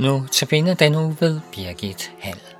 Nu tabiner den nu ved Birgit Hall.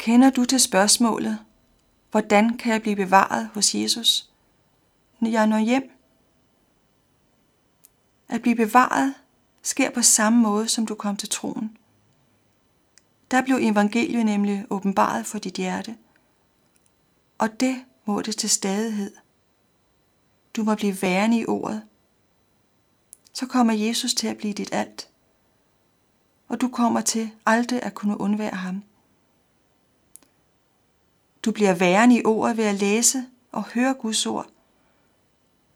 Kender du til spørgsmålet, hvordan kan jeg blive bevaret hos Jesus, når jeg når hjem? At blive bevaret sker på samme måde, som du kom til troen. Der blev evangeliet nemlig åbenbaret for dit hjerte, og det må det til stadighed. Du må blive værende i ordet. Så kommer Jesus til at blive dit alt, og du kommer til aldrig at kunne undvære ham. Du bliver værende i ordet ved at læse og høre Guds ord.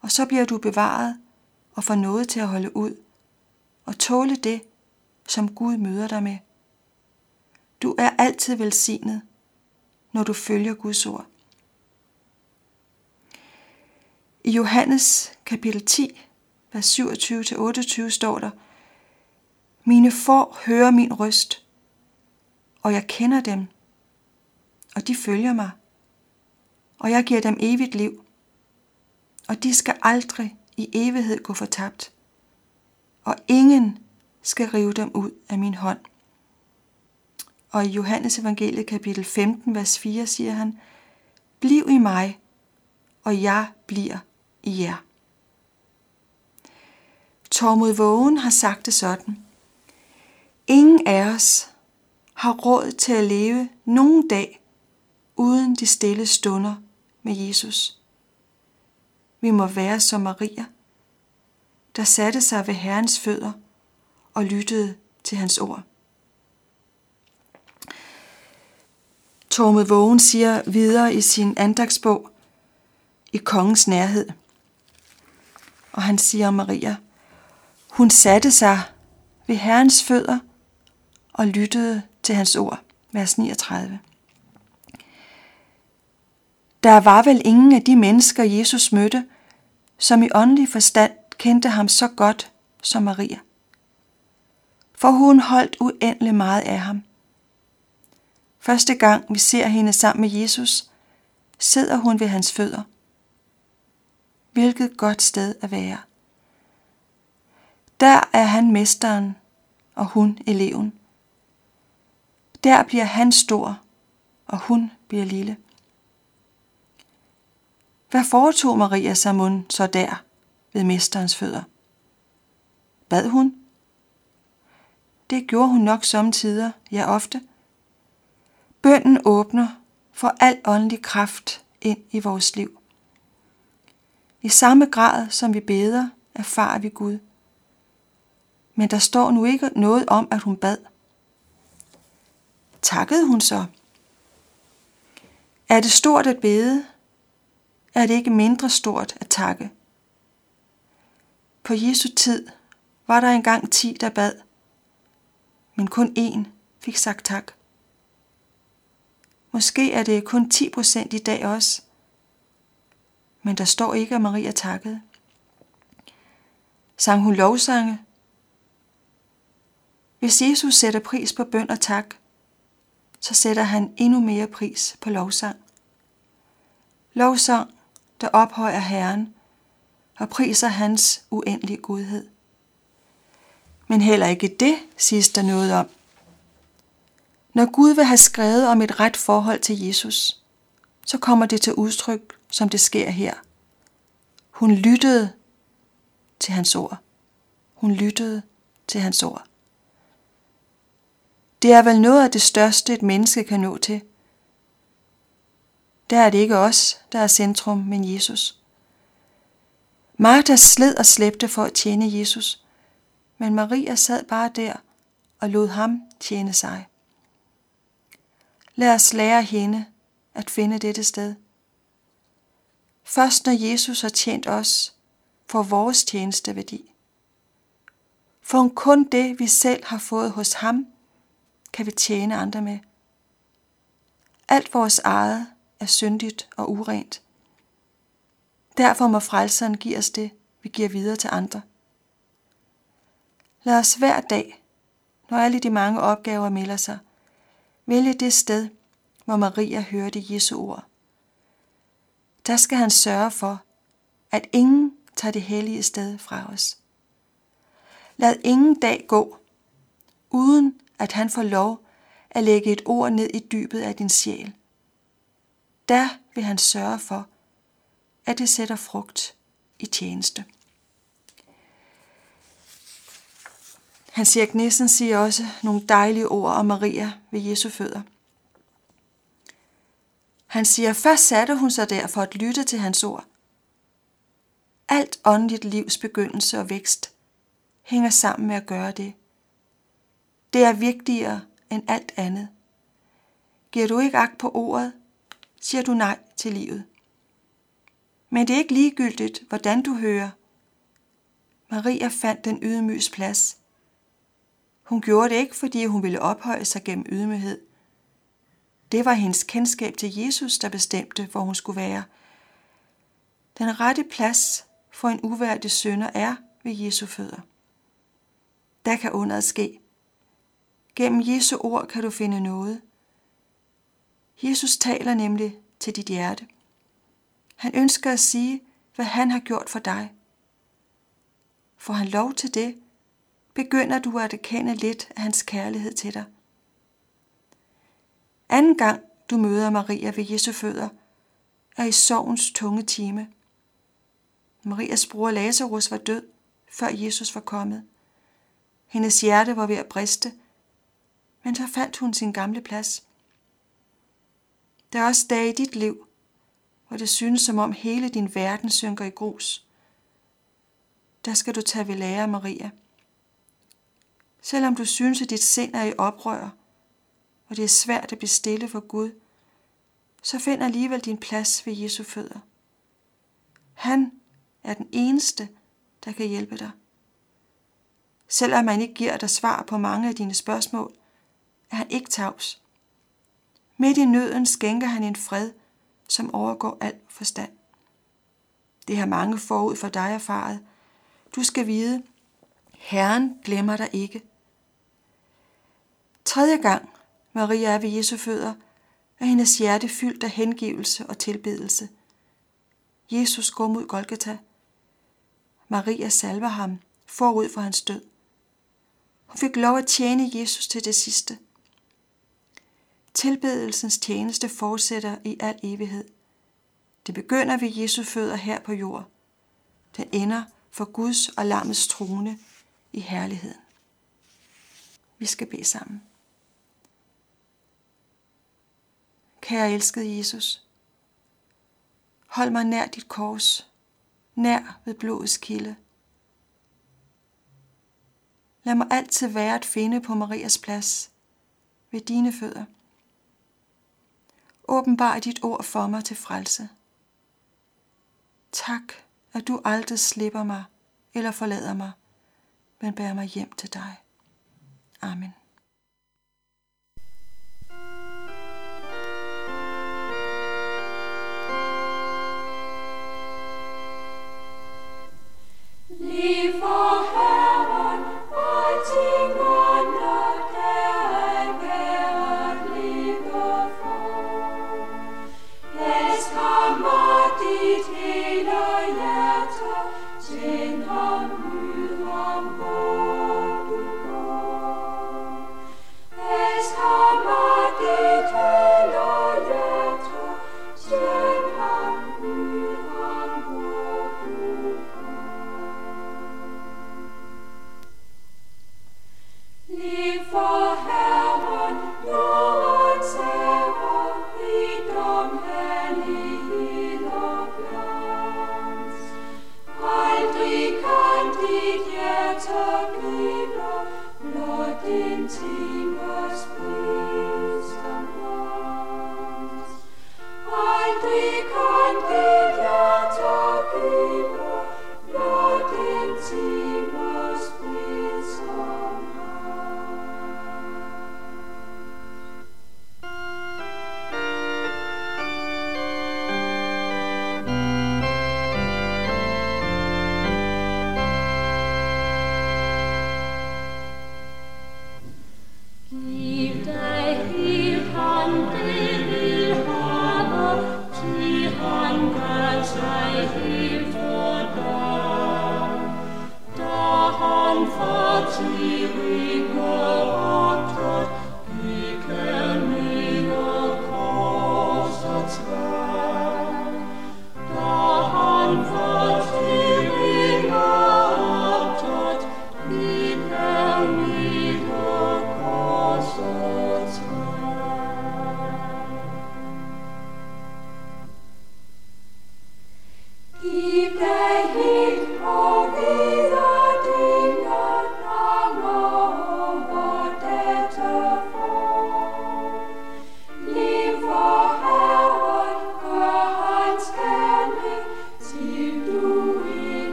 Og så bliver du bevaret og får noget til at holde ud og tåle det, som Gud møder dig med. Du er altid velsignet, når du følger Guds ord. I Johannes kapitel 10, vers 27-28 står der, Mine får hører min røst, og jeg kender dem, og de følger mig, og jeg giver dem evigt liv, og de skal aldrig i evighed gå fortabt, og ingen skal rive dem ud af min hånd. Og i Johannes evangeliet kapitel 15, vers 4 siger han, Bliv i mig, og jeg bliver i jer. Tormod Vågen har sagt det sådan. Ingen af os har råd til at leve nogen dag uden de stille stunder med Jesus. Vi må være som Maria, der satte sig ved Herrens fødder og lyttede til hans ord. Tormed Vågen siger videre i sin andagsbog i kongens nærhed. Og han siger om Maria, hun satte sig ved Herrens fødder og lyttede til hans ord. Vers 39. Der var vel ingen af de mennesker, Jesus mødte, som i åndelig forstand kendte ham så godt som Maria. For hun holdt uendelig meget af ham. Første gang vi ser hende sammen med Jesus, sidder hun ved hans fødder. Hvilket godt sted at være. Der er han mesteren, og hun eleven. Der bliver han stor og hun bliver lille. Hvad foretog Maria Samund så der ved mesterens fødder? Bad hun? Det gjorde hun nok samtidig, ja ofte. Bønden åbner for al åndelig kraft ind i vores liv. I samme grad som vi beder, erfarer vi Gud. Men der står nu ikke noget om, at hun bad. Takkede hun så? Er det stort at bede? Er det ikke mindre stort at takke? På Jesu tid var der engang ti, der bad, men kun én fik sagt tak. Måske er det kun 10 procent i dag også, men der står ikke, at Maria takkede. Sang hun lovsange? Hvis Jesus sætter pris på bøn og tak, så sætter han endnu mere pris på lovsang. Lovsang, der ophøjer Herren og priser hans uendelige godhed. Men heller ikke det siges der noget om. Når Gud vil have skrevet om et ret forhold til Jesus, så kommer det til udtryk, som det sker her. Hun lyttede til hans ord. Hun lyttede til hans ord. Det er vel noget af det største, et menneske kan nå til. Der er det ikke os, der er centrum, men Jesus. Martha sled og slæbte for at tjene Jesus, men Maria sad bare der og lod ham tjene sig. Lad os lære hende at finde dette sted. Først når Jesus har tjent os, får vores tjeneste værdi. For kun det, vi selv har fået hos ham, kan vi tjene andre med. Alt vores eget er syndigt og urent. Derfor må frelseren give os det, vi giver videre til andre. Lad os hver dag, når alle de mange opgaver melder sig, vælge det sted, hvor Maria hørte Jesu ord. Der skal han sørge for, at ingen tager det hellige sted fra os. Lad ingen dag gå, uden at han får lov at lægge et ord ned i dybet af din sjæl. Der vil han sørge for, at det sætter frugt i tjeneste. Hans Erik Nissen siger også nogle dejlige ord om Maria ved Jesu fødder. Han siger, først satte hun sig der for at lytte til hans ord. Alt åndeligt livs begyndelse og vækst hænger sammen med at gøre det. Det er vigtigere end alt andet. Giver du ikke agt på ordet, siger du nej til livet. Men det er ikke ligegyldigt, hvordan du hører. Maria fandt den ydmyges plads. Hun gjorde det ikke, fordi hun ville ophøje sig gennem ydmyghed. Det var hendes kendskab til Jesus, der bestemte, hvor hun skulle være. Den rette plads for en uværdig sønder er ved Jesu fødder. Der kan underet ske. Gennem Jesu ord kan du finde noget. Jesus taler nemlig til dit hjerte. Han ønsker at sige, hvad han har gjort for dig. Får han lov til det, begynder du at erkende lidt af hans kærlighed til dig. Anden gang du møder Maria ved Jesu fødder, er i sovens tunge time. Marias bror Lazarus var død, før Jesus var kommet. Hendes hjerte var ved at briste, men så fandt hun sin gamle plads. Der er også dage i dit liv, hvor det synes som om hele din verden synker i grus. Der skal du tage ved lære, Maria. Selvom du synes, at dit sind er i oprør, og det er svært at blive stille for Gud, så find alligevel din plads ved Jesu fødder. Han er den eneste, der kan hjælpe dig. Selvom man ikke giver dig svar på mange af dine spørgsmål, er han ikke tavs. Midt i nøden skænker han en fred, som overgår al forstand. Det har mange forud for dig erfaret. Du skal vide, Herren glemmer dig ikke. Tredje gang Maria er ved Jesu fødder, er hendes hjerte fyldt af hengivelse og tilbedelse. Jesus går mod Golgata. Maria salver ham forud for hans død. Hun fik lov at tjene Jesus til det sidste. Tilbedelsens tjeneste fortsætter i al evighed. Det begynder ved Jesu fødder her på jord. Den ender for Guds og lammets trone i herligheden. Vi skal bede sammen. Kære elskede Jesus, hold mig nær dit kors, nær ved blodets kilde. Lad mig altid være at finde på Marias plads ved dine fødder. Åbenbar dit ord for mig til frelse. Tak, at du aldrig slipper mig eller forlader mig, men bærer mig hjem til dig. Amen.